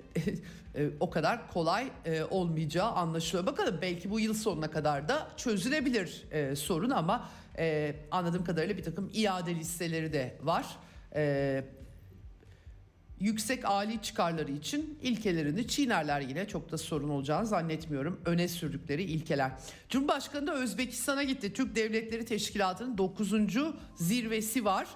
e, o kadar kolay e, olmayacağı anlaşılıyor. Bakalım belki bu yıl sonuna kadar da çözülebilir e, sorun ama e, anladığım kadarıyla bir takım iade listeleri de var. E, yüksek ali çıkarları için ilkelerini çiğnerler yine çok da sorun olacağını zannetmiyorum. Öne sürdükleri ilkeler. Cumhurbaşkanı da Özbekistan'a gitti. Türk Devletleri Teşkilatı'nın 9. zirvesi var.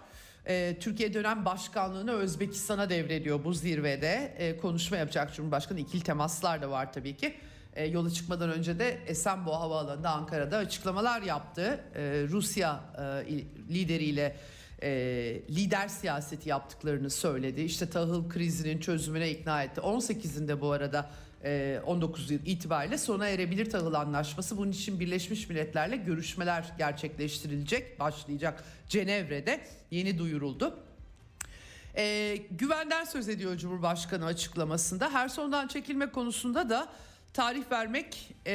Ee, Türkiye dönem başkanlığını Özbekistan'a devrediyor bu zirvede. Ee, konuşma yapacak Cumhurbaşkanı. ikili temaslar da var tabii ki. Ee, yola çıkmadan önce de Esenboğa Havaalanı'nda Ankara'da açıklamalar yaptı. Rusya e, lideriyle e, lider siyaseti yaptıklarını söyledi. İşte tahıl krizinin çözümüne ikna etti. 18'inde bu arada e, 19 yıl itibariyle sona erebilir tahıl anlaşması. Bunun için Birleşmiş Milletler'le görüşmeler gerçekleştirilecek, başlayacak Cenevre'de yeni duyuruldu. E, güvenden söz ediyor Cumhurbaşkanı açıklamasında. Her sondan çekilme konusunda da tarih vermek e,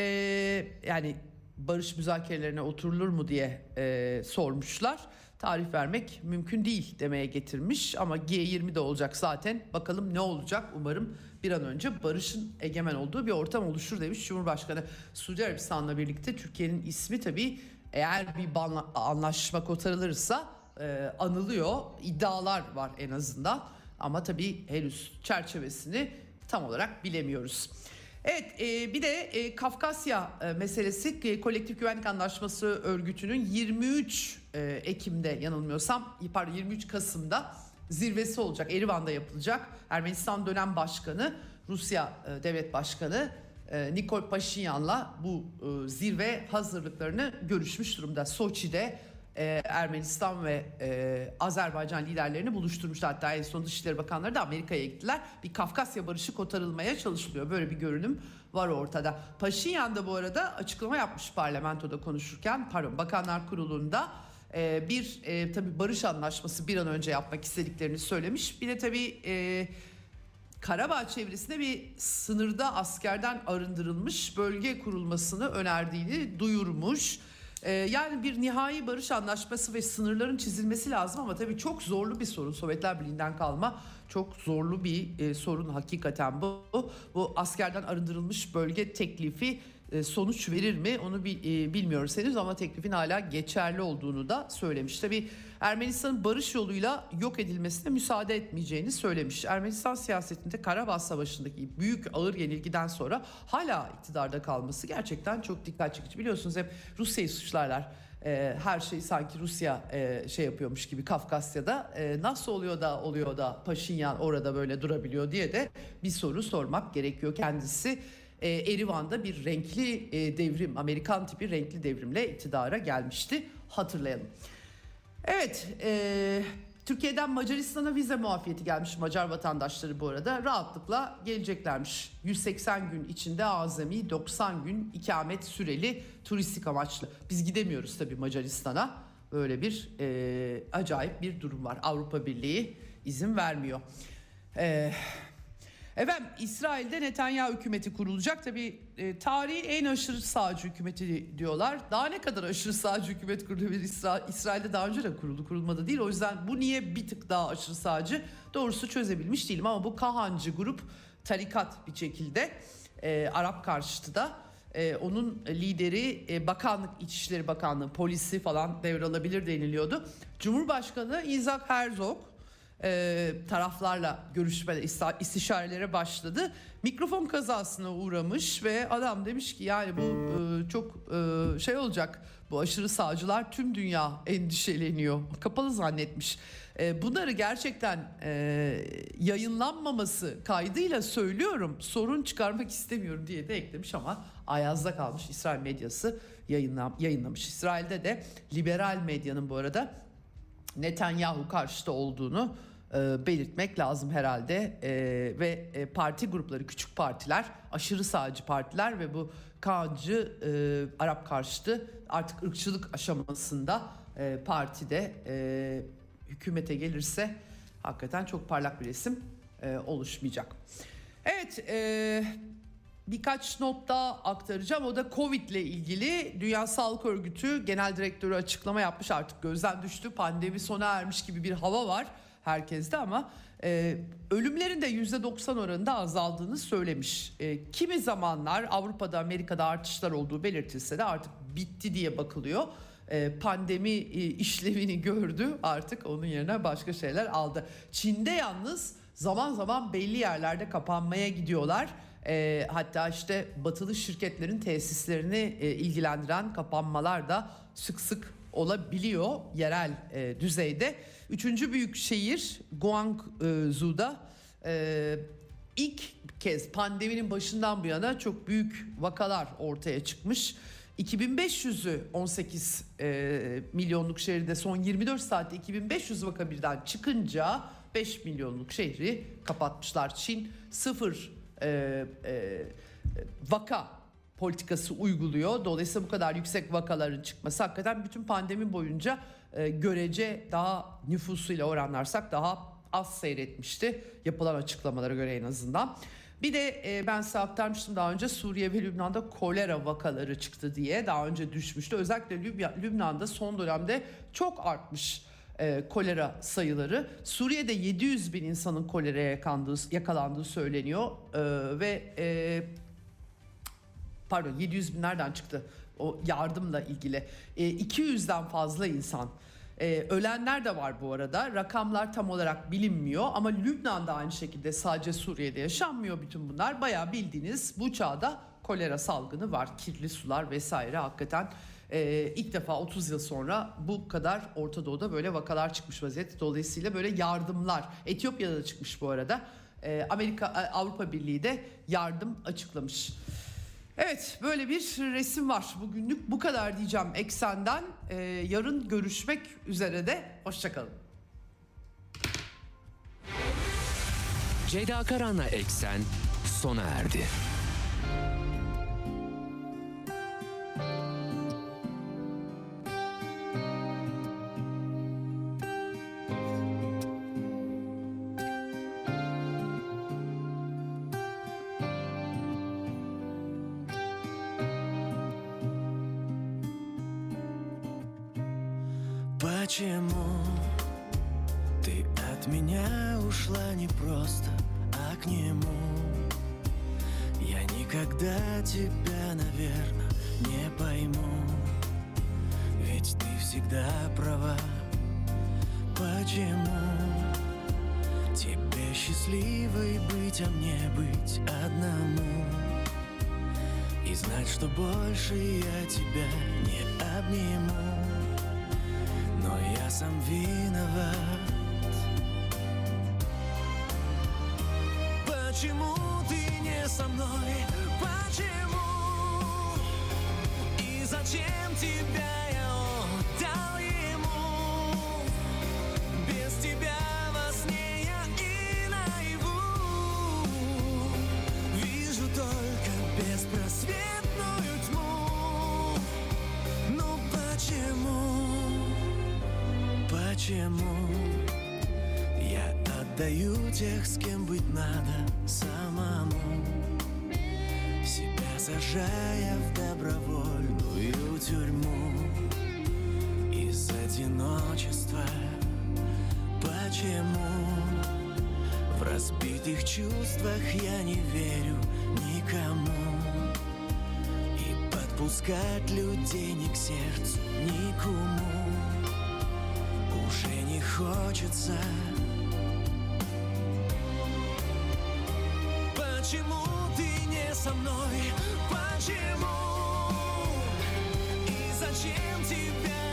yani barış müzakerelerine oturulur mu diye e, sormuşlar tarih vermek mümkün değil demeye getirmiş ama G20'de olacak zaten. Bakalım ne olacak? Umarım bir an önce barışın egemen olduğu bir ortam oluşur demiş Cumhurbaşkanı. Suudi Arabistan'la birlikte Türkiye'nin ismi tabii eğer bir anlaşma kotarılırsa e, anılıyor. İddialar var en azından ama tabii henüz çerçevesini tam olarak bilemiyoruz. Evet e, bir de e, Kafkasya e, meselesi e, kolektif güvenlik anlaşması örgütünün 23 e, Ekim'de yanılmıyorsam pardon 23 Kasım'da zirvesi olacak Erivan'da yapılacak. Ermenistan dönem başkanı Rusya devlet başkanı e, Nikol Paşinyan'la bu zirve hazırlıklarını görüşmüş durumda. Soçi'de e, Ermenistan ve e, Azerbaycan liderlerini buluşturmuşlar. Hatta en son Dışişleri Bakanları da Amerika'ya gittiler. Bir Kafkasya barışı kotarılmaya çalışılıyor. Böyle bir görünüm var ortada. Paşinyan da bu arada açıklama yapmış parlamentoda konuşurken, pardon Bakanlar Kurulu'nda e, bir e, tabii barış anlaşması bir an önce yapmak istediklerini söylemiş. Bir de tabii e, Karabağ çevresinde bir sınırda askerden arındırılmış bölge kurulmasını önerdiğini duyurmuş. Ee, yani bir nihai barış anlaşması ve sınırların çizilmesi lazım ama tabii çok zorlu bir sorun. Sovyetler Birliği'nden kalma çok zorlu bir e, sorun hakikaten bu. Bu askerden arındırılmış bölge teklifi sonuç verir mi onu e, bilmiyoruz henüz ama teklifin hala geçerli olduğunu da söylemiş. Tabi Ermenistan'ın barış yoluyla yok edilmesine müsaade etmeyeceğini söylemiş. Ermenistan siyasetinde Karabağ Savaşı'ndaki büyük ağır yenilgiden sonra hala iktidarda kalması gerçekten çok dikkat çekici. Biliyorsunuz hep Rusya'yı suçlarlar e, her şey sanki Rusya e, şey yapıyormuş gibi Kafkasya'da e, nasıl oluyor da oluyor da Paşinyan orada böyle durabiliyor diye de bir soru sormak gerekiyor kendisi e, Erivan'da bir renkli e, devrim, Amerikan tipi renkli devrimle iktidara gelmişti. Hatırlayalım. Evet, e, Türkiye'den Macaristan'a vize muafiyeti gelmiş Macar vatandaşları bu arada rahatlıkla geleceklermiş. 180 gün içinde azami 90 gün ikamet süreli turistik amaçlı. Biz gidemiyoruz tabii Macaristan'a. Böyle bir e, acayip bir durum var. Avrupa Birliği izin vermiyor. Eee Efendim İsrail'de Netanyahu hükümeti kurulacak. Tabi e, tarihi en aşırı sağcı hükümeti diyorlar. Daha ne kadar aşırı sağcı hükümet kurulabilir? İsra İsrail'de daha önce de kuruldu kurulmadı değil. O yüzden bu niye bir tık daha aşırı sağcı doğrusu çözebilmiş değilim. Ama bu Kahancı grup tarikat bir şekilde e, Arap karşıtı da e, onun lideri e, bakanlık İçişleri Bakanlığı polisi falan devralabilir deniliyordu. Cumhurbaşkanı Isaac Herzog e, taraflarla görüşmeler, istişarelere başladı. Mikrofon kazasına uğramış ve adam demiş ki yani bu e, çok e, şey olacak. Bu aşırı sağcılar tüm dünya endişeleniyor. Kapalı zannetmiş. E, bunları gerçekten e, yayınlanmaması kaydıyla söylüyorum. Sorun çıkarmak istemiyorum diye de eklemiş ama ayazda kalmış İsrail medyası yayınlam yayınlamış. İsrail'de de liberal medyanın bu arada Netanyahu karşıtı olduğunu e, belirtmek lazım herhalde e, ve e, parti grupları küçük partiler aşırı sağcı partiler ve bu Kaan'cı e, Arap karşıtı artık ırkçılık aşamasında e, partide e, hükümete gelirse hakikaten çok parlak bir resim e, oluşmayacak. Evet e, birkaç not daha aktaracağım. O da Covid ile ilgili Dünya Sağlık Örgütü Genel Direktörü açıklama yapmış artık gözden düştü. Pandemi sona ermiş gibi bir hava var herkeste ama e, ölümlerin de %90 oranında azaldığını söylemiş. E, kimi zamanlar Avrupa'da Amerika'da artışlar olduğu belirtilse de artık bitti diye bakılıyor. E, pandemi e, işlevini gördü artık onun yerine başka şeyler aldı. Çin'de yalnız zaman zaman belli yerlerde kapanmaya gidiyorlar. E, hatta işte batılı şirketlerin tesislerini e, ilgilendiren kapanmalar da sık sık olabiliyor yerel e, düzeyde. Üçüncü büyük şehir Guangzhou'da e, ilk kez pandeminin başından bu yana çok büyük vakalar ortaya çıkmış. 2500'ü 18 e, milyonluk şehirde son 24 saatte 2500 vaka birden çıkınca 5 milyonluk şehri kapatmışlar. Çin sıfır e, e, vaka politikası uyguluyor. Dolayısıyla bu kadar yüksek vakaların çıkması hakikaten bütün pandemi boyunca e, görece daha nüfusuyla oranlarsak daha az seyretmişti. Yapılan açıklamalara göre en azından. Bir de e, ben size aktarmıştım daha önce Suriye ve Lübnan'da kolera vakaları çıktı diye daha önce düşmüştü. Özellikle Lüb- Lübnan'da son dönemde çok artmış e, kolera sayıları. Suriye'de 700 bin insanın koleraya yakalandığı, söyleniyor ve pardon 700 bin nereden çıktı? o yardımla ilgili e, 200'den fazla insan ee, ölenler de var bu arada. Rakamlar tam olarak bilinmiyor ama Lübnan'da aynı şekilde sadece Suriye'de yaşanmıyor bütün bunlar. Bayağı bildiğiniz bu çağda kolera salgını var. Kirli sular vesaire hakikaten e, ilk defa 30 yıl sonra bu kadar Orta Doğu'da böyle vakalar çıkmış vaziyette. Dolayısıyla böyle yardımlar Etiyopya'da da çıkmış bu arada. E, Amerika Avrupa Birliği de yardım açıklamış. Evet böyle bir resim var. Bugünlük bu kadar diyeceğim Eksen'den. Ee, yarın görüşmek üzere de. Hoşçakalın. Ceyda Karan'la Eksen sona erdi. Обниму но я сам виноват. Почему ты не со мной? Почему? И зачем тебя Почему? Я отдаю тех, с кем быть надо самому? Себя сажая в добровольную тюрьму. Из одиночества. Почему? В разбитых чувствах я не верю никому. И подпускать людей ни к сердцу, ни к уму хочется. Почему ты не со мной? Почему? И зачем тебя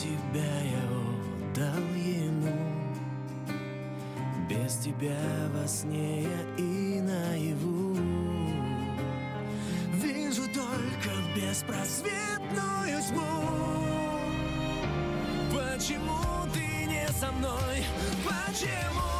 тебя я отдал ему? Без тебя во сне я и наяву Вижу только беспросветную тьму Почему ты не со мной? Почему?